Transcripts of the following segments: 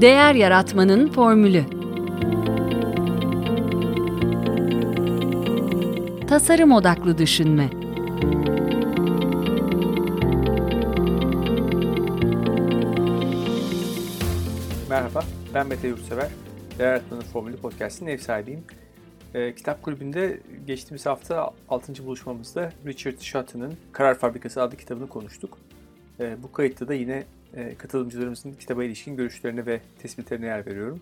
Değer Yaratmanın Formülü Tasarım Odaklı Düşünme Merhaba, ben Mete Yurtsever. Değer Yaratmanın Formülü Podcast'in ev sahibiyim. E, kitap kulübünde geçtiğimiz hafta 6. buluşmamızda Richard Shotton'ın Karar Fabrikası adlı kitabını konuştuk. E, bu kayıtta da yine e, katılımcılarımızın kitaba ilişkin görüşlerine ve tespitlerine yer veriyorum.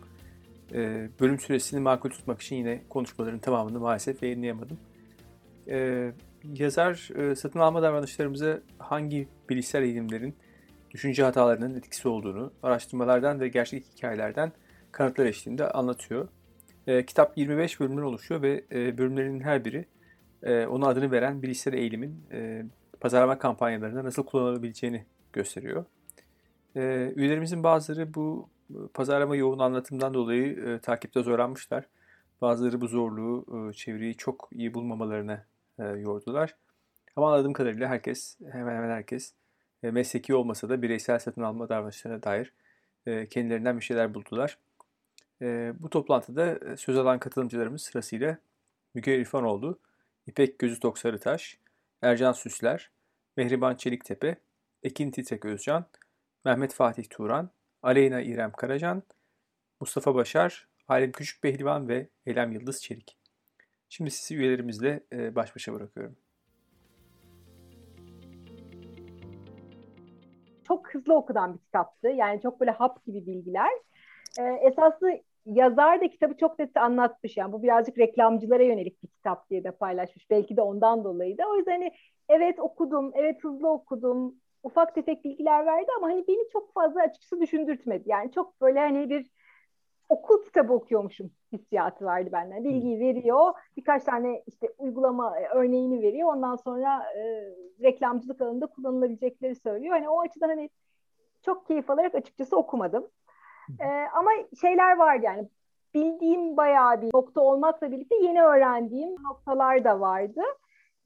E, bölüm süresini makul tutmak için yine konuşmaların tamamını maalesef yayınlayamadım. E, yazar satın alma davranışlarımıza hangi bilişsel eğilimlerin düşünce hatalarının etkisi olduğunu araştırmalardan ve gerçek hikayelerden kanıtlar eşliğinde anlatıyor. Kitap 25 bölümden oluşuyor ve bölümlerinin her biri e, ona adını veren bilişsel eğilimin pazarlama kampanyalarında nasıl kullanılabileceğini gösteriyor. E, üyelerimizin bazıları bu pazarlama yoğun anlatımdan dolayı e, takipte zorlanmışlar. Bazıları bu zorluğu, e, çeviriyi çok iyi bulmamalarına e, yordular. Ama anladığım kadarıyla herkes, hemen hemen herkes e, mesleki olmasa da bireysel satın alma davranışlarına dair e, kendilerinden bir şeyler buldular. E, bu toplantıda söz alan katılımcılarımız sırasıyla Müge İrfanoğlu, İpek Gözü Tok Sarıtaş, Ercan Süsler, Mehriban Çeliktepe, Ekin Titrek Özcan, Mehmet Fatih Turan, Aleyna İrem Karacan, Mustafa Başar, Halim Küçük Behlivan ve Elem Yıldız Çelik. Şimdi sizi üyelerimizle baş başa bırakıyorum. Çok hızlı okunan bir kitaptı. Yani çok böyle hap gibi bilgiler. Ee, esaslı yazar da kitabı çok net anlatmış. Yani bu birazcık reklamcılara yönelik bir kitap diye de paylaşmış. Belki de ondan dolayı da. O yüzden hani evet okudum, evet hızlı okudum, ufak tefek bilgiler verdi ama hani beni çok fazla açıkçası düşündürtmedi. Yani çok böyle hani bir okul kitabı okuyormuşum hissiyatı verdi benden. Bilgiyi veriyor, birkaç tane işte uygulama e, örneğini veriyor. Ondan sonra e, reklamcılık alanında kullanılabilecekleri söylüyor. Hani o açıdan hani çok keyif alarak açıkçası okumadım. E, ama şeyler vardı yani bildiğim bayağı bir nokta olmakla birlikte yeni öğrendiğim noktalar da vardı.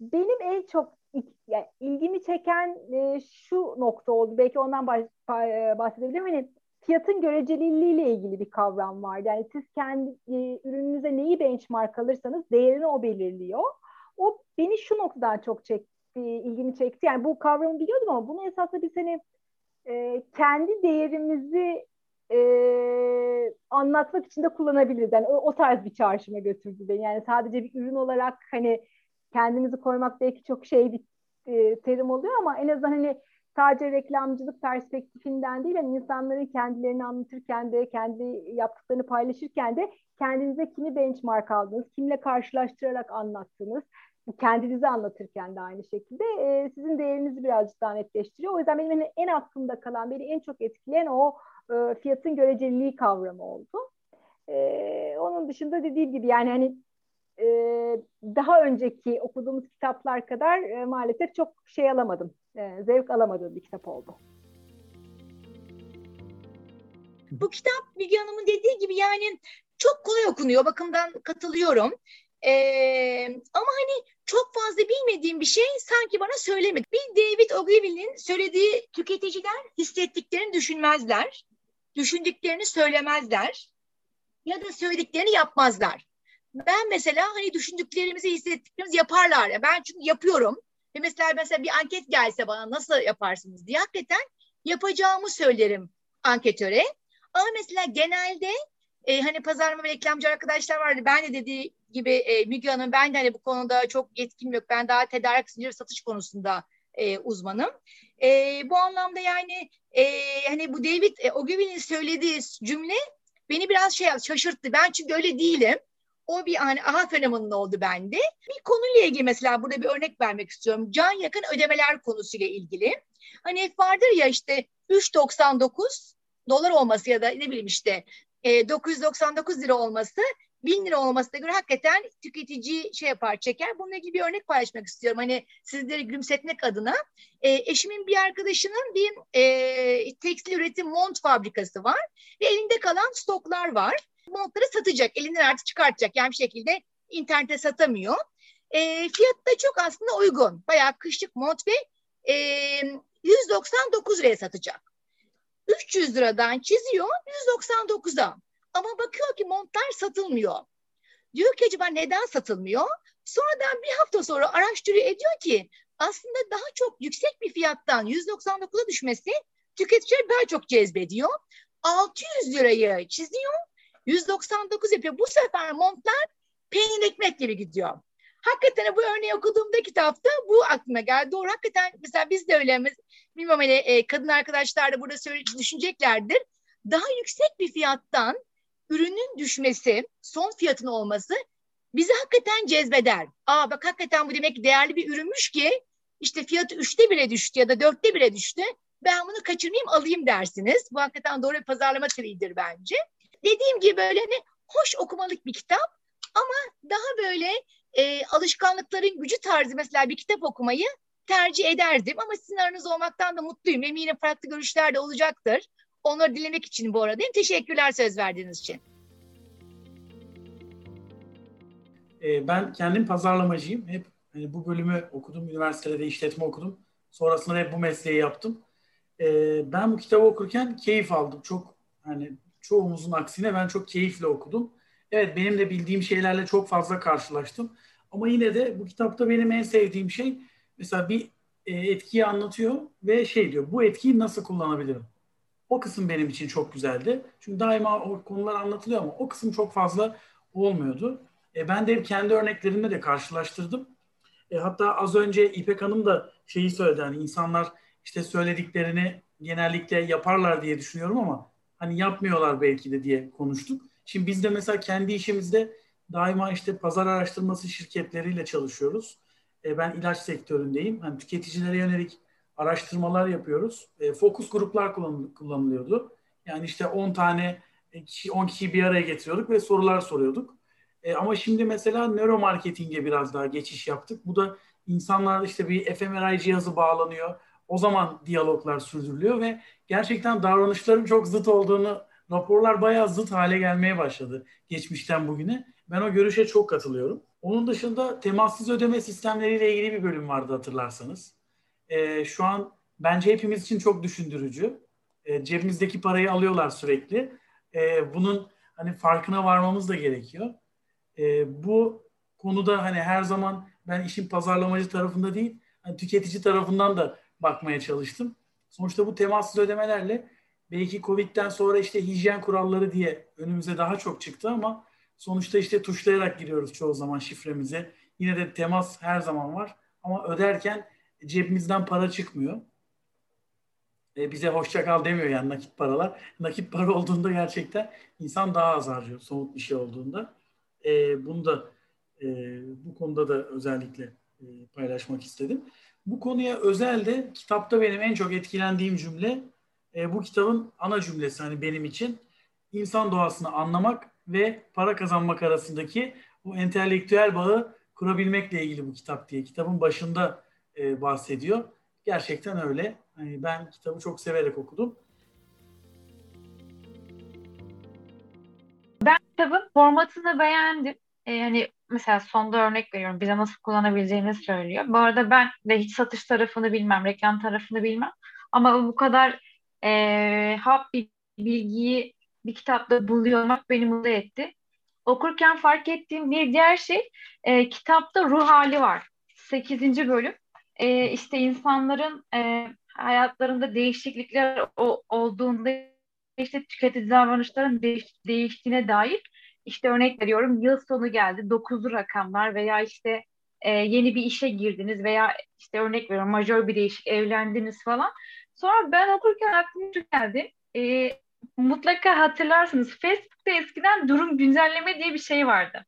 Benim en çok yani ilgimi çeken e, şu nokta oldu. Belki ondan e, bahsedebilirim. Hani fiyatın göreceliliği ile ilgili bir kavram var. Yani siz kendi e, ürününüze neyi benchmark alırsanız değerini o belirliyor. O beni şu noktadan çok çekti, ilgimi çekti. Yani bu kavramı biliyordum ama bunu esasında biz hani e, kendi değerimizi e, anlatmak için de kullanabiliriz. Yani o, o tarz bir çağrışıma götürdü beni. Yani sadece bir ürün olarak hani kendimizi koymak belki çok şey bir e, terim oluyor ama en azından hani sadece reklamcılık perspektifinden değil yani insanların kendilerini anlatırken de kendi yaptıklarını paylaşırken de kendinize kimi benchmark aldınız, kimle karşılaştırarak anlattınız, kendinizi anlatırken de aynı şekilde e, sizin değerinizi birazcık daha netleştiriyor. O yüzden benim hani en aklımda kalan, beni en çok etkileyen o e, fiyatın göreceliliği kavramı oldu. E, onun dışında dediğim gibi yani hani e, daha önceki okuduğumuz kitaplar kadar e, maalesef çok şey alamadım. E, zevk alamadığım bir kitap oldu. Bu kitap Bilge Hanım'ın dediği gibi yani çok kolay okunuyor. Bakımdan katılıyorum. Ee, ama hani çok fazla bilmediğim bir şey sanki bana söylemedi. Bir David Ogilvy'nin söylediği tüketiciler hissettiklerini düşünmezler. Düşündüklerini söylemezler. Ya da söylediklerini yapmazlar ben mesela hani düşündüklerimizi hissettiklerimizi yaparlar. Ya. Ben çünkü yapıyorum. Ve mesela mesela bir anket gelse bana nasıl yaparsınız diye hakikaten yapacağımı söylerim anketöre. Ama mesela genelde e, hani pazarlama reklamcı arkadaşlar vardı. Ben de dediği gibi e, Müge Hanım ben de hani bu konuda çok yetkim yok. Ben daha tedarik zinciri satış konusunda e, uzmanım. E, bu anlamda yani e, hani bu David e, Ogilvy'nin söylediği cümle beni biraz şey şaşırttı. Ben çünkü öyle değilim. O bir hani aha fenomeninin oldu bende. Bir konuyla ilgili mesela burada bir örnek vermek istiyorum. Can yakın ödemeler konusuyla ilgili. Hani hep vardır ya işte 3.99 dolar olması ya da ne bileyim işte e, 999 lira olması 1000 lira olmasına göre hakikaten tüketici şey yapar çeker. Bununla ilgili bir örnek paylaşmak istiyorum. Hani sizleri gülümsetmek adına. E, eşimin bir arkadaşının bir e, tekstil üretim mont fabrikası var. Ve elinde kalan stoklar var montları satacak. Elinden artık çıkartacak. Yani bir şekilde internete satamıyor. E, fiyatı da çok aslında uygun. Bayağı kışlık mont ve e, 199 liraya satacak. 300 liradan çiziyor 199'a. Ama bakıyor ki montlar satılmıyor. Diyor ki acaba neden satılmıyor? Sonradan bir hafta sonra araştırıyor ediyor ki aslında daha çok yüksek bir fiyattan 199'a düşmesi tüketicileri daha çok cezbediyor. 600 lirayı çiziyor, 199 yapıyor. Bu sefer montlar peynir ekmek gibi gidiyor. Hakikaten bu örneği okuduğumda kitapta bu aklıma geldi. Doğru hakikaten mesela biz de öyle bilmem hani e, kadın arkadaşlar da burada söyle, düşüneceklerdir. Daha yüksek bir fiyattan ürünün düşmesi, son fiyatın olması bizi hakikaten cezbeder. Aa bak hakikaten bu demek ki değerli bir ürünmüş ki işte fiyatı üçte bile düştü ya da dörtte bile düştü. Ben bunu kaçırmayayım alayım dersiniz. Bu hakikaten doğru bir pazarlama triğidir bence. Dediğim gibi böyle hani hoş okumalık bir kitap ama daha böyle e, alışkanlıkların gücü tarzı mesela bir kitap okumayı tercih ederdim. Ama sizin aranız olmaktan da mutluyum. Eminim farklı görüşler de olacaktır. Onları dinlemek için bu aradayım. Teşekkürler söz verdiğiniz için. E, ben kendim pazarlamacıyım. Hep hani bu bölümü okudum. Üniversitede de işletme okudum. Sonrasında hep bu mesleği yaptım. E, ben bu kitabı okurken keyif aldım. Çok hani çoğumuzun aksine ben çok keyifle okudum. Evet benim de bildiğim şeylerle çok fazla karşılaştım. Ama yine de bu kitapta benim en sevdiğim şey mesela bir e, etkiyi anlatıyor ve şey diyor bu etkiyi nasıl kullanabilirim? O kısım benim için çok güzeldi. Çünkü daima o konular anlatılıyor ama o kısım çok fazla olmuyordu. E, ben de kendi örneklerimle de karşılaştırdım. E, hatta az önce İpek Hanım da şeyi söyledi hani insanlar işte söylediklerini genellikle yaparlar diye düşünüyorum ama hani yapmıyorlar belki de diye konuştuk. Şimdi biz de mesela kendi işimizde daima işte pazar araştırması şirketleriyle çalışıyoruz. E, ben ilaç sektöründeyim. Hani tüketicilere yönelik araştırmalar yapıyoruz. E, fokus gruplar kullan, kullanılıyordu. Yani işte 10 tane kişi, 10 kişiyi bir araya getiriyorduk ve sorular soruyorduk. E, ama şimdi mesela nöromarketinge biraz daha geçiş yaptık. Bu da insanlar işte bir fMRI cihazı bağlanıyor. O zaman diyaloglar sürdürülüyor ve gerçekten davranışların çok zıt olduğunu raporlar bayağı zıt hale gelmeye başladı geçmişten bugüne. Ben o görüşe çok katılıyorum. Onun dışında temassız ödeme sistemleriyle ilgili bir bölüm vardı hatırlarsanız. E, şu an bence hepimiz için çok düşündürücü. E, cebimizdeki parayı alıyorlar sürekli. E, bunun hani farkına varmamız da gerekiyor. E, bu konuda hani her zaman ben işin pazarlamacı tarafında değil, hani tüketici tarafından da bakmaya çalıştım. Sonuçta bu temassız ödemelerle belki Covid'den sonra işte hijyen kuralları diye önümüze daha çok çıktı ama sonuçta işte tuşlayarak giriyoruz çoğu zaman şifremize. Yine de temas her zaman var ama öderken cebimizden para çıkmıyor. E, bize hoşça kal demiyor yani nakit paralar. Nakit para olduğunda gerçekten insan daha az harcıyor somut bir şey olduğunda. E, bunu da e, bu konuda da özellikle e, paylaşmak istedim. Bu konuya özel de kitapta benim en çok etkilendiğim cümle e, bu kitabın ana cümlesi hani benim için insan doğasını anlamak ve para kazanmak arasındaki bu entelektüel bağı kurabilmekle ilgili bu kitap diye kitabın başında e, bahsediyor. Gerçekten öyle. Hani ben kitabı çok severek okudum. Ben kitabın formatını beğendim. Ee, hani mesela sonda örnek veriyorum bize nasıl kullanabileceğini söylüyor. Bu arada ben de hiç satış tarafını bilmem, reklam tarafını bilmem. Ama bu kadar e, hap bir bilgiyi bir kitapta buluyor olmak beni mutlu etti. Okurken fark ettiğim bir diğer şey e, kitapta ruh hali var. 8. bölüm. E, işte insanların e, hayatlarında değişiklikler o, olduğunda işte tüketici davranışların değiş, değiştiğine dair işte örnek veriyorum yıl sonu geldi dokuzlu rakamlar veya işte e, yeni bir işe girdiniz veya işte örnek veriyorum majör bir değişik evlendiniz falan. Sonra ben okurken aklıma geldi. E, mutlaka hatırlarsınız Facebook'ta eskiden durum güncelleme diye bir şey vardı.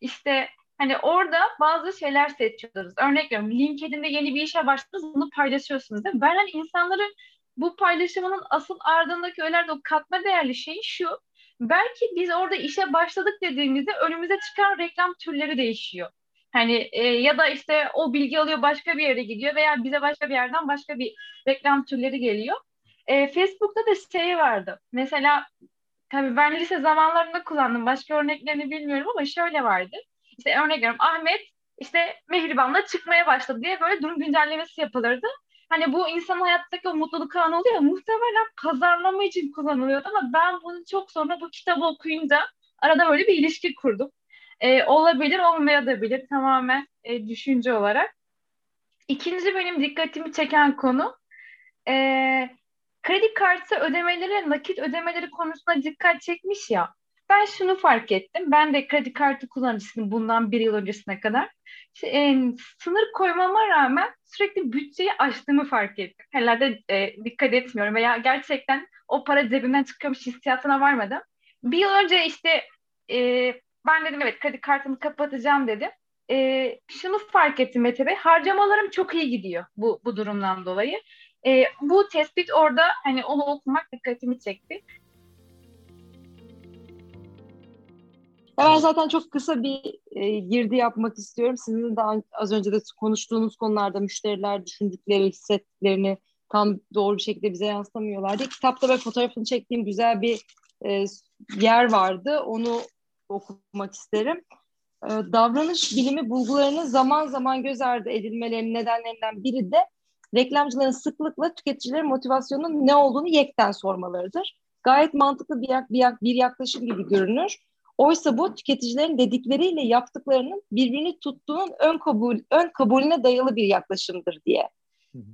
İşte hani orada bazı şeyler seçiyordunuz. Örnek veriyorum LinkedIn'de yeni bir işe başladınız bunu paylaşıyorsunuz değil mi? Ben hani insanların bu paylaşımının asıl ardındaki öyle o katma değerli şey şu. Belki biz orada işe başladık dediğimizde önümüze çıkan reklam türleri değişiyor. Hani e, ya da işte o bilgi alıyor başka bir yere gidiyor veya bize başka bir yerden başka bir reklam türleri geliyor. E, Facebook'ta da şey vardı. Mesela tabii ben lise zamanlarında kullandım. Başka örneklerini bilmiyorum ama şöyle vardı. İşte örnek veriyorum Ahmet işte Mehriban'la çıkmaya başladı diye böyle durum güncellemesi yapılırdı. hani bu insan hayattaki o mutluluk anı oluyor muhtemelen pazarlama için kullanılıyordu ama ben bunu çok sonra bu kitabı okuyunca arada böyle bir ilişki kurdum. E, olabilir olmayabilir tamamen e, düşünce olarak. İkinci benim dikkatimi çeken konu e, kredi kartı ödemeleri, nakit ödemeleri konusuna dikkat çekmiş ya. Ben şunu fark ettim. Ben de kredi kartı kullanıcısıyım bundan bir yıl öncesine kadar. E, sınır koymama rağmen sürekli bütçeyi aştığımı fark ettim. Herhalde e, dikkat etmiyorum veya gerçekten o para cebimden çıkıyormuş hissiyatına varmadım. Bir yıl önce işte e, ben dedim evet kredi kartımı kapatacağım dedim. E, şunu fark ettim Mete Bey. Harcamalarım çok iyi gidiyor bu, bu durumdan dolayı. E, bu tespit orada hani onu okumak dikkatimi çekti. Ben zaten çok kısa bir e, girdi yapmak istiyorum. Sizin de az önce de konuştuğunuz konularda müşteriler düşündükleri, hissettiklerini tam doğru bir şekilde bize yansıtamıyorlardı. Kitapta ve fotoğrafını çektiğim güzel bir e, yer vardı. Onu okumak isterim. E, davranış bilimi bulgularının zaman zaman göz ardı edilmelerinin nedenlerinden biri de reklamcıların sıklıkla tüketicilerin motivasyonunun ne olduğunu yekten sormalarıdır. Gayet mantıklı bir, yak, bir, yak, bir yaklaşım gibi görünür. Oysa bu tüketicilerin dedikleriyle yaptıklarının birbirini tuttuğunun ön kabul ön kabulüne dayalı bir yaklaşımdır diye.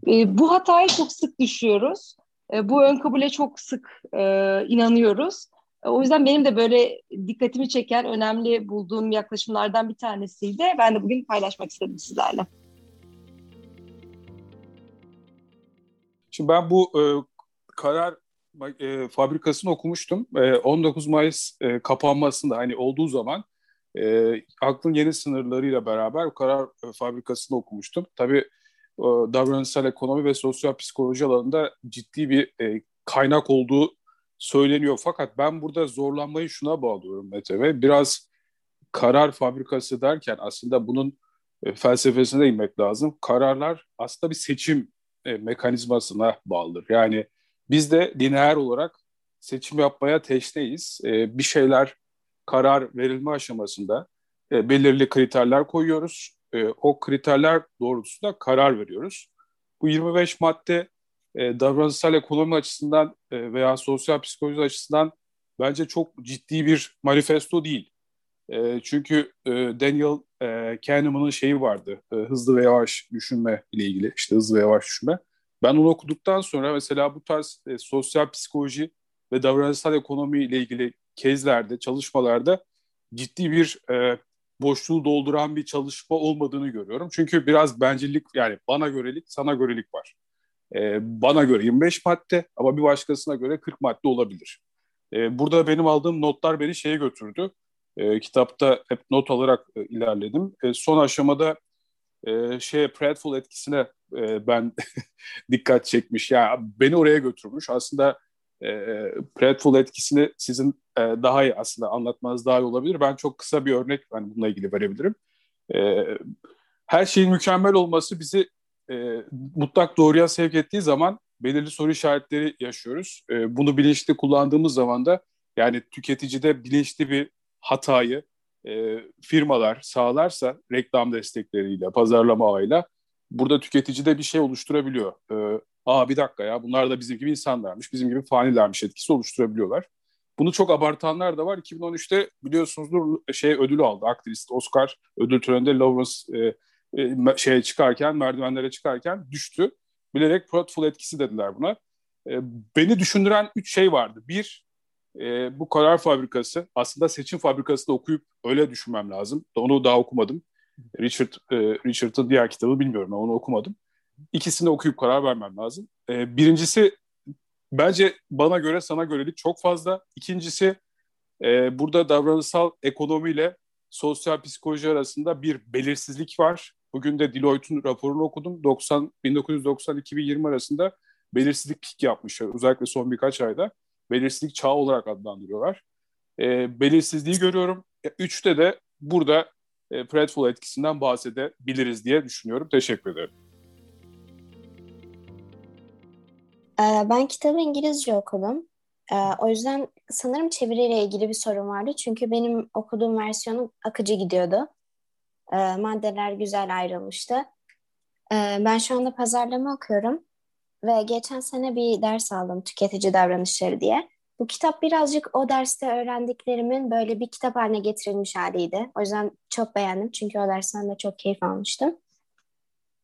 E, bu hatayı çok sık düşüyoruz. E, bu ön kabule çok sık e, inanıyoruz. E, o yüzden benim de böyle dikkatimi çeken önemli bulduğum yaklaşımlardan bir tanesiydi. Ben de bugün paylaşmak istedim sizlerle. Şimdi ben bu e, karar e, fabrikasını okumuştum. E, 19 Mayıs e, kapanmasında hani olduğu zaman e, aklın yeni sınırlarıyla beraber karar e, fabrikasını okumuştum. Tabii e, davranışsal ekonomi ve sosyal psikoloji alanında ciddi bir e, kaynak olduğu söyleniyor. Fakat ben burada zorlanmayı şuna bağlıyorum Mete ve biraz karar fabrikası derken aslında bunun e, felsefesine inmek lazım. Kararlar aslında bir seçim e, mekanizmasına bağlıdır. Yani biz de lineer olarak seçim yapmaya teşneyiz. E, bir şeyler karar verilme aşamasında e, belirli kriterler koyuyoruz. E, o kriterler doğrultusunda karar veriyoruz. Bu 25 madde e, davranışsal ekonomi açısından e, veya sosyal psikoloji açısından bence çok ciddi bir manifesto değil. E, çünkü e, Daniel e, Kahneman'ın şeyi vardı, e, hızlı ve yavaş düşünme ile ilgili, işte hızlı ve yavaş düşünme. Ben onu okuduktan sonra mesela bu tarz e, sosyal psikoloji ve davranışsal ekonomi ile ilgili kezlerde, çalışmalarda ciddi bir e, boşluğu dolduran bir çalışma olmadığını görüyorum. Çünkü biraz bencillik yani bana görelik, sana görelik var. E, bana göre 25 madde ama bir başkasına göre 40 madde olabilir. E, burada benim aldığım notlar beni şeye götürdü. E, kitapta hep not alarak e, ilerledim. E, son aşamada e, şeye Pratfall etkisine e, ben dikkat çekmiş. Ya yani beni oraya götürmüş. Aslında e, Pratfall etkisini sizin e, daha iyi aslında anlatmanız daha iyi olabilir. Ben çok kısa bir örnek hani bununla ilgili verebilirim. E, her şeyin mükemmel olması bizi e, mutlak doğruya sevk ettiği zaman belirli soru işaretleri yaşıyoruz. E, bunu bilinçli kullandığımız zaman da yani tüketicide bilinçli bir hatayı e, firmalar sağlarsa reklam destekleriyle, pazarlama ağıyla burada tüketicide bir şey oluşturabiliyor. E, Aa bir dakika ya bunlar da bizim gibi insanlarmış, bizim gibi fanilermiş etkisi oluşturabiliyorlar. Bunu çok abartanlar da var. 2013'te biliyorsunuzdur şey ödülü aldı. Aktrist Oscar ödül töreninde Lawrence e, e, şeye çıkarken, merdivenlere çıkarken düştü. Bilerek Pratfall etkisi dediler buna. E, beni düşündüren üç şey vardı. Bir, e, bu karar fabrikası aslında seçim fabrikası da okuyup öyle düşünmem lazım. Onu daha okumadım. Richard e, Richard'ın diğer kitabı bilmiyorum. Ben onu okumadım. İkisini okuyup karar vermem lazım. E, birincisi bence bana göre sana görelik çok fazla. İkincisi e, burada davranışsal ekonomiyle sosyal psikoloji arasında bir belirsizlik var. Bugün de Deloitte'un raporunu okudum. 90 1990-2020 arasında belirsizlik pik yapmışlar. Özellikle son birkaç ayda belirsizlik çağı olarak adlandırıyorlar. E, belirsizliği görüyorum. E, üçte de burada e, Pratfall etkisinden bahsedebiliriz diye düşünüyorum. Teşekkür ederim. Ee, ben kitabı İngilizce okudum. Ee, o yüzden sanırım çeviriyle ilgili bir sorun vardı. Çünkü benim okuduğum versiyonu akıcı gidiyordu. Maddeler güzel ayrılmıştı. Ben şu anda pazarlama okuyorum ve geçen sene bir ders aldım tüketici davranışları diye. Bu kitap birazcık o derste öğrendiklerimin böyle bir kitap haline getirilmiş haliydi. O yüzden çok beğendim çünkü o dersten de çok keyif almıştım.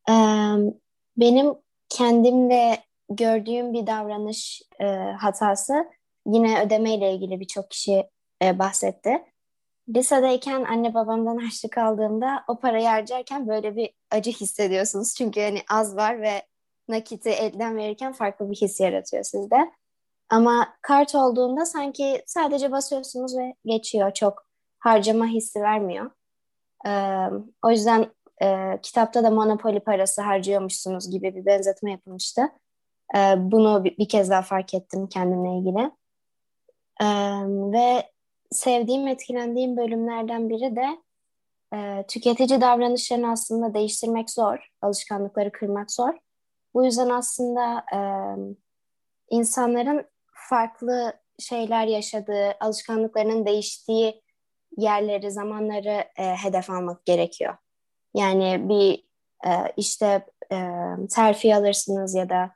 Ee, benim kendimle gördüğüm bir davranış e, hatası yine ödemeyle ilgili birçok kişi e, bahsetti. Lisedeyken anne babamdan harçlık aldığımda o parayı harcarken böyle bir acı hissediyorsunuz. Çünkü hani az var ve nakiti elden verirken farklı bir his yaratıyor sizde. Ama kart olduğunda sanki sadece basıyorsunuz ve geçiyor. Çok harcama hissi vermiyor. Ee, o yüzden e, kitapta da Monopoly parası harcıyormuşsunuz gibi bir benzetme yapılmıştı. Ee, bunu bir, bir kez daha fark ettim kendimle ilgili. Ee, ve sevdiğim, etkilendiğim bölümlerden biri de e, tüketici davranışlarını aslında değiştirmek zor, alışkanlıkları kırmak zor. Bu yüzden aslında e, insanların farklı şeyler yaşadığı, alışkanlıklarının değiştiği yerleri, zamanları e, hedef almak gerekiyor. Yani bir e, işte e, terfi alırsınız ya da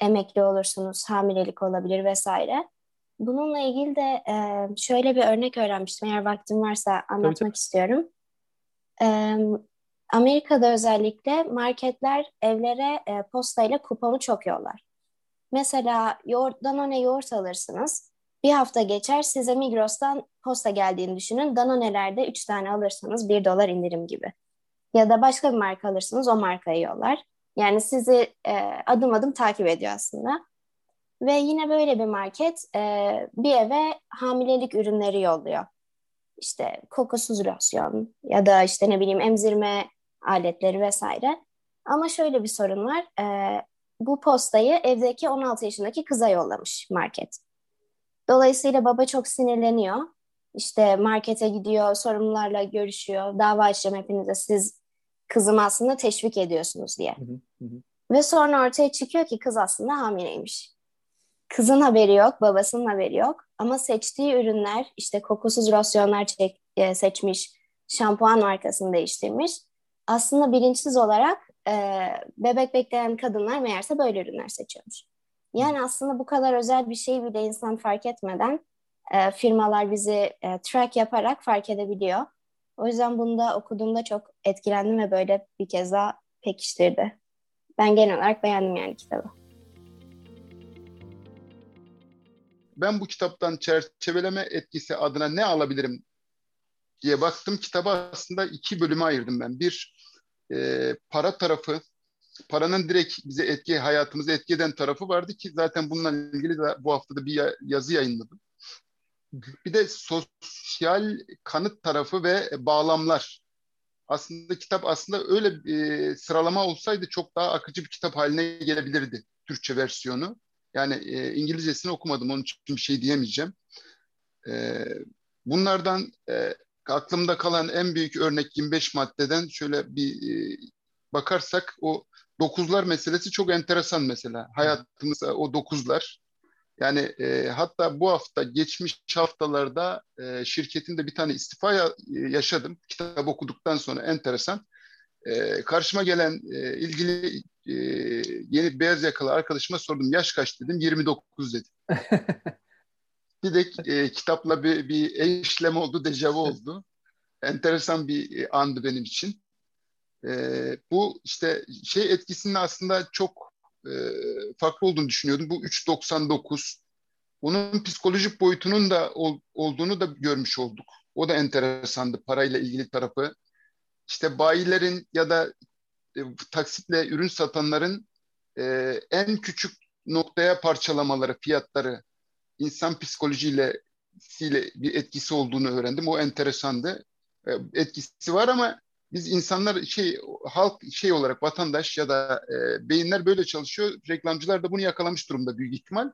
emekli olursunuz, hamilelik olabilir vesaire. Bununla ilgili de e, şöyle bir örnek öğrenmiştim. Eğer vaktim varsa anlatmak tabii, tabii. istiyorum. E, Amerika'da özellikle marketler evlere e, postayla kuponu çok yollar. Mesela yoğurt, Danone yoğurt alırsınız. Bir hafta geçer size Migros'tan posta geldiğini düşünün. Danone'lerde 3 tane alırsanız 1 dolar indirim gibi. Ya da başka bir marka alırsınız o markayı yollar. Yani sizi e, adım adım takip ediyor aslında. Ve yine böyle bir market e, bir eve hamilelik ürünleri yolluyor. İşte kokusuz losyon ya da işte ne bileyim emzirme aletleri vesaire. Ama şöyle bir sorun var. E, bu postayı evdeki 16 yaşındaki kıza yollamış market. Dolayısıyla baba çok sinirleniyor. İşte markete gidiyor, sorumlularla görüşüyor. Dava açacağım hepinize siz kızımı aslında teşvik ediyorsunuz diye. Hı hı hı. Ve sonra ortaya çıkıyor ki kız aslında hamileymiş. Kızın haberi yok, babasının haberi yok. Ama seçtiği ürünler işte kokusuz losyonlar çek, e, seçmiş, şampuan markasını değiştirmiş. Aslında bilinçsiz olarak e, bebek bekleyen kadınlar meğerse böyle ürünler seçiyormuş. Yani aslında bu kadar özel bir şeyi bile insan fark etmeden e, firmalar bizi e, track yaparak fark edebiliyor. O yüzden bunu da okuduğumda çok etkilendim ve böyle bir kez daha pekiştirdi. Ben genel olarak beğendim yani kitabı. Ben bu kitaptan çerçeveleme etkisi adına ne alabilirim diye baktım. Kitabı aslında iki bölüme ayırdım ben. Bir, e, para tarafı, paranın direkt bize etki, hayatımızı etki eden tarafı vardı ki zaten bununla ilgili de bu haftada bir yazı yayınladım. Bir de sosyal kanıt tarafı ve bağlamlar. Aslında kitap aslında öyle e, sıralama olsaydı çok daha akıcı bir kitap haline gelebilirdi Türkçe versiyonu. Yani e, İngilizcesini okumadım onun için bir şey diyemeyeceğim. E, bunlardan e, aklımda kalan en büyük örnek 25 maddeden şöyle bir e, bakarsak o dokuzlar meselesi çok enteresan mesela. Hayatımızda o dokuzlar. Yani e, hatta bu hafta geçmiş haftalarda e, şirketinde bir tane istifa ya, e, yaşadım. Kitap okuduktan sonra enteresan. E, karşıma gelen e, ilgili e, yeni beyaz yakalı arkadaşıma sordum. Yaş kaç dedim. 29 dedi. bir de e, kitapla bir, bir eşleme oldu, dejavu oldu. Enteresan bir e, andı benim için. E, bu işte şey etkisinin aslında çok e, farklı olduğunu düşünüyordum. Bu 3.99 bunun psikolojik boyutunun da ol, olduğunu da görmüş olduk. O da enteresandı parayla ilgili tarafı. İşte bayilerin ya da e, taksitle ürün satanların e, en küçük noktaya parçalamaları, fiyatları insan psikolojiyle bir etkisi olduğunu öğrendim. O enteresandı. E, etkisi var ama biz insanlar şey halk şey olarak vatandaş ya da e, beyinler böyle çalışıyor. Reklamcılar da bunu yakalamış durumda büyük ihtimal.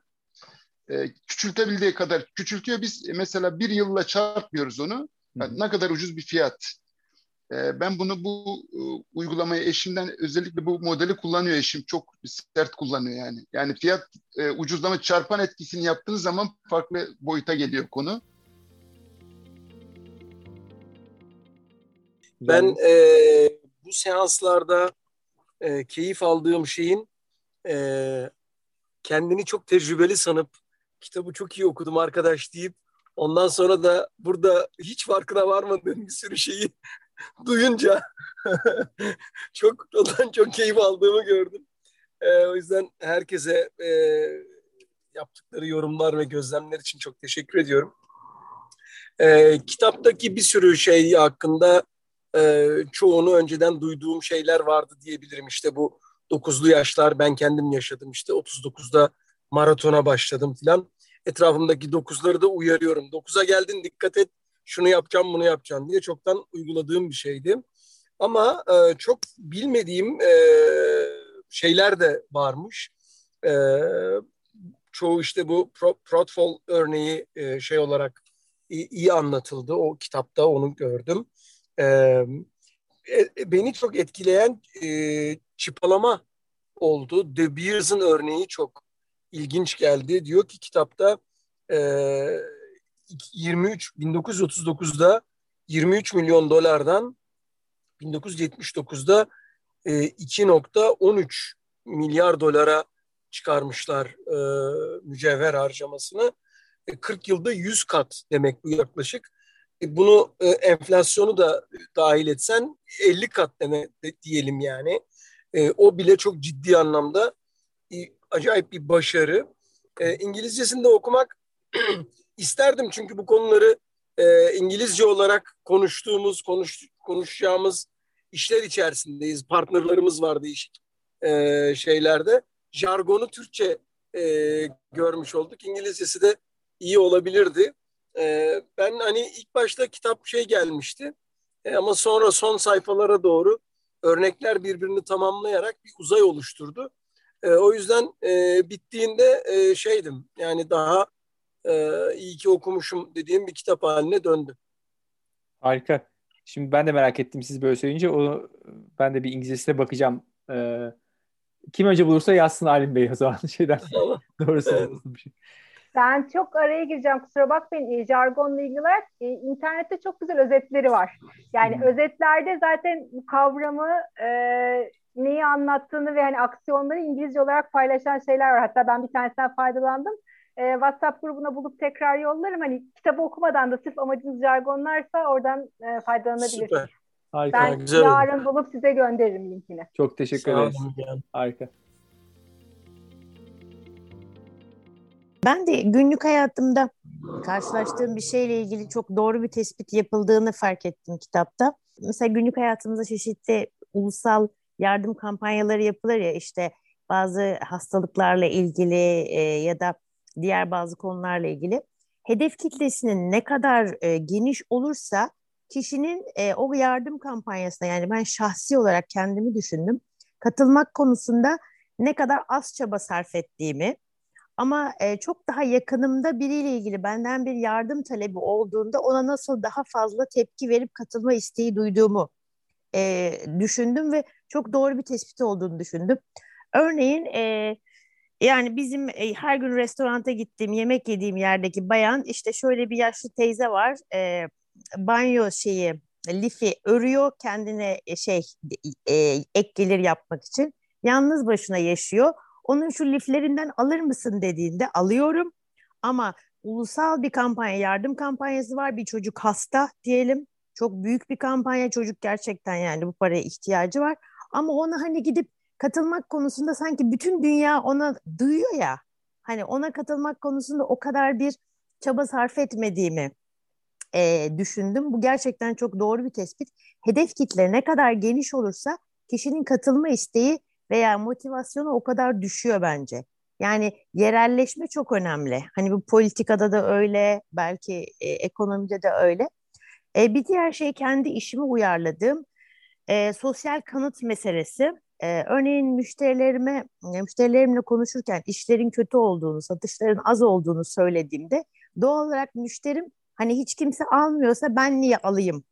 E, küçültebildiği kadar küçültüyor. Biz mesela bir yılla çarpmıyoruz onu. Yani ne kadar ucuz bir fiyat. E, ben bunu bu e, uygulamayı eşimden özellikle bu modeli kullanıyor eşim. Çok sert kullanıyor yani. Yani fiyat e, ucuzlama çarpan etkisini yaptığınız zaman farklı boyuta geliyor konu. Ben e, bu seanslarda e, keyif aldığım şeyin e, kendini çok tecrübeli sanıp kitabı çok iyi okudum arkadaş deyip ondan sonra da burada hiç farkına varmadığım bir sürü şeyi duyunca çok ondan çok keyif aldığımı gördüm. E, o yüzden herkese e, yaptıkları yorumlar ve gözlemler için çok teşekkür ediyorum. E, kitaptaki bir sürü şey hakkında e, çoğunu önceden duyduğum şeyler vardı diyebilirim. İşte bu dokuzlu yaşlar ben kendim yaşadım işte 39'da maratona başladım filan. Etrafımdaki dokuzları da uyarıyorum. Dokuza geldin dikkat et şunu yapacağım bunu yapacağım diye çoktan uyguladığım bir şeydi. Ama e, çok bilmediğim e, şeyler de varmış. E, çoğu işte bu Protfall örneği e, şey olarak iyi, iyi anlatıldı. O kitapta onu gördüm. E, e, beni çok etkileyen e, çıpalama oldu. De Beers'ın örneği çok ilginç geldi. Diyor ki kitapta e, 23 1939'da 23 milyon dolardan 1979'da e, 2.13 milyar dolara çıkarmışlar e, mücevher harcamasını. E, 40 yılda 100 kat demek bu yaklaşık. E, bunu e, enflasyonu da dahil etsen 50 kat demek diyelim yani. E, o bile çok ciddi anlamda e, acayip bir başarı. E, İngilizcesinde okumak isterdim çünkü bu konuları e, İngilizce olarak konuştuğumuz, konuş, konuşacağımız işler içerisindeyiz. Partnerlarımız var değişik e, şeylerde. Jargonu Türkçe e, görmüş olduk. İngilizcesi de iyi olabilirdi. E, ben hani ilk başta kitap şey gelmişti e, ama sonra son sayfalara doğru örnekler birbirini tamamlayarak bir uzay oluşturdu. E, o yüzden e, bittiğinde e, şeydim yani daha e, iyi ki okumuşum dediğim bir kitap haline döndü. Harika. Şimdi ben de merak ettim siz böyle söyleyince onu ben de bir İngilizcesine bakacağım. Ee, kim önce bulursa yazsın Alim Bey o zaman şeyden. Doğrusu evet. bir şey. Ben çok araya gireceğim kusura bakmayın. E, jargonla ilgili olarak e, internette çok güzel özetleri var. Yani hmm. özetlerde zaten bu kavramı e, neyi anlattığını ve hani aksiyonları İngilizce olarak paylaşan şeyler var. Hatta ben bir tanesinden faydalandım. E, WhatsApp grubuna bulup tekrar yollarım. Hani kitabı okumadan da sırf amacınız jargonlarsa oradan e, faydalanabilirsiniz. Süper. Harika. Ben güzel yarın bulup size gönderirim linkini. Çok teşekkür ederim. Harika. Ben de günlük hayatımda karşılaştığım bir şeyle ilgili çok doğru bir tespit yapıldığını fark ettim kitapta. Mesela günlük hayatımızda çeşitli ulusal yardım kampanyaları yapılır ya işte bazı hastalıklarla ilgili e, ya da diğer bazı konularla ilgili. Hedef kitlesinin ne kadar e, geniş olursa kişinin e, o yardım kampanyasına yani ben şahsi olarak kendimi düşündüm. Katılmak konusunda ne kadar az çaba sarf ettiğimi ama e, çok daha yakınımda biriyle ilgili benden bir yardım talebi olduğunda ona nasıl daha fazla tepki verip katılma isteği duyduğumu e, düşündüm ve çok doğru bir tespit olduğunu düşündüm. Örneğin e, yani bizim e, her gün restoranta gittiğim, yemek yediğim yerdeki bayan işte şöyle bir yaşlı teyze var. E, banyo şeyi lifi örüyor kendine e, şey e, ek gelir yapmak için. Yalnız başına yaşıyor. Onun şu liflerinden alır mısın dediğinde alıyorum. Ama ulusal bir kampanya, yardım kampanyası var. Bir çocuk hasta diyelim. Çok büyük bir kampanya. Çocuk gerçekten yani bu paraya ihtiyacı var. Ama ona hani gidip katılmak konusunda sanki bütün dünya ona duyuyor ya. Hani ona katılmak konusunda o kadar bir çaba sarf etmediğimi e, düşündüm. Bu gerçekten çok doğru bir tespit. Hedef kitle ne kadar geniş olursa kişinin katılma isteği veya motivasyonu o kadar düşüyor bence. Yani yerelleşme çok önemli. Hani bu politikada da öyle, belki e, ekonomide de öyle. E, bir diğer şey kendi işimi uyarladığım e, sosyal kanıt meselesi. E, örneğin müşterilerime, müşterilerimle konuşurken işlerin kötü olduğunu, satışların az olduğunu söylediğimde doğal olarak müşterim hani hiç kimse almıyorsa ben niye alayım?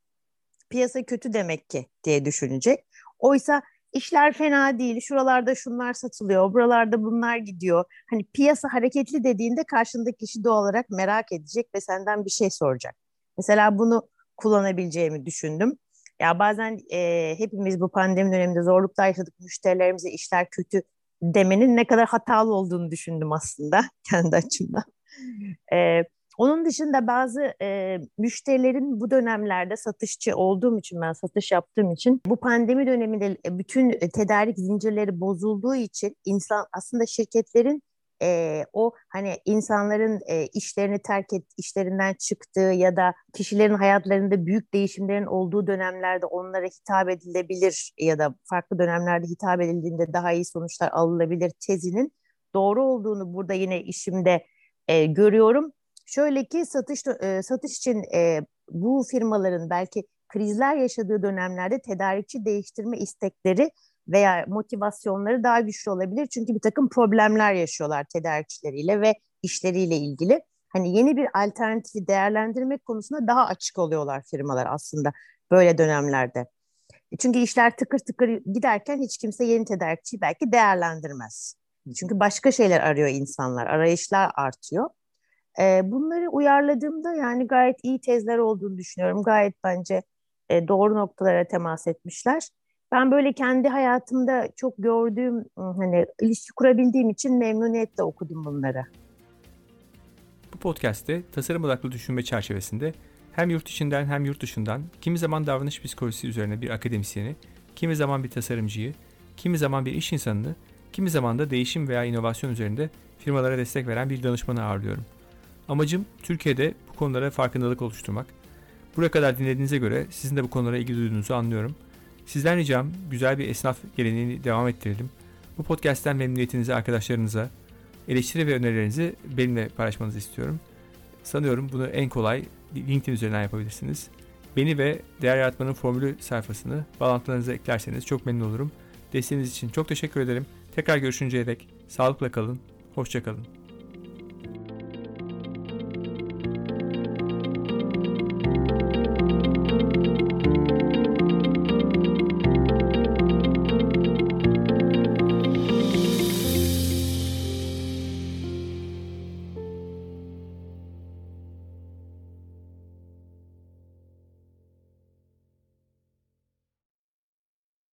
Piyasa kötü demek ki diye düşünecek. Oysa işler fena değil, şuralarda şunlar satılıyor, buralarda bunlar gidiyor. Hani piyasa hareketli dediğinde karşındaki kişi doğal olarak merak edecek ve senden bir şey soracak. Mesela bunu kullanabileceğimi düşündüm. Ya bazen e, hepimiz bu pandemi döneminde zorluklar yaşadık, müşterilerimize işler kötü demenin ne kadar hatalı olduğunu düşündüm aslında kendi açımdan. E, onun dışında bazı e, müşterilerin bu dönemlerde satışçı olduğum için ben satış yaptığım için bu pandemi döneminde bütün tedarik zincirleri bozulduğu için insan aslında şirketlerin e, o hani insanların e, işlerini terk et, işlerinden çıktığı ya da kişilerin hayatlarında büyük değişimlerin olduğu dönemlerde onlara hitap edilebilir ya da farklı dönemlerde hitap edildiğinde daha iyi sonuçlar alınabilir tezinin doğru olduğunu burada yine işimde e, görüyorum. Şöyle ki satış e, satış için e, bu firmaların belki krizler yaşadığı dönemlerde tedarikçi değiştirme istekleri veya motivasyonları daha güçlü olabilir. Çünkü bir takım problemler yaşıyorlar tedarikçileriyle ve işleriyle ilgili. Hani yeni bir alternatifi değerlendirmek konusunda daha açık oluyorlar firmalar aslında böyle dönemlerde. E, çünkü işler tıkır tıkır giderken hiç kimse yeni tedarikçiyi belki değerlendirmez. Çünkü başka şeyler arıyor insanlar, arayışlar artıyor. E, bunları uyarladığımda yani gayet iyi tezler olduğunu düşünüyorum. Gayet bence e, doğru noktalara temas etmişler. Ben böyle kendi hayatımda çok gördüğüm hani ilişki kurabildiğim için memnuniyetle okudum bunları. Bu podcast'te tasarım odaklı düşünme çerçevesinde hem yurt içinden hem yurt dışından kimi zaman davranış psikolojisi üzerine bir akademisyeni, kimi zaman bir tasarımcıyı, kimi zaman bir iş insanını, kimi zaman da değişim veya inovasyon üzerinde firmalara destek veren bir danışmanı ağırlıyorum. Amacım Türkiye'de bu konulara farkındalık oluşturmak. Buraya kadar dinlediğinize göre sizin de bu konulara ilgi duyduğunuzu anlıyorum. Sizden ricam güzel bir esnaf geleneğini devam ettirelim. Bu podcast'ten memnuniyetinizi arkadaşlarınıza, eleştiri ve önerilerinizi benimle paylaşmanızı istiyorum. Sanıyorum bunu en kolay LinkedIn üzerinden yapabilirsiniz. Beni ve Değer Yaratmanın Formülü sayfasını bağlantılarınıza eklerseniz çok memnun olurum. Desteğiniz için çok teşekkür ederim. Tekrar görüşünceye dek sağlıkla kalın, hoşçakalın.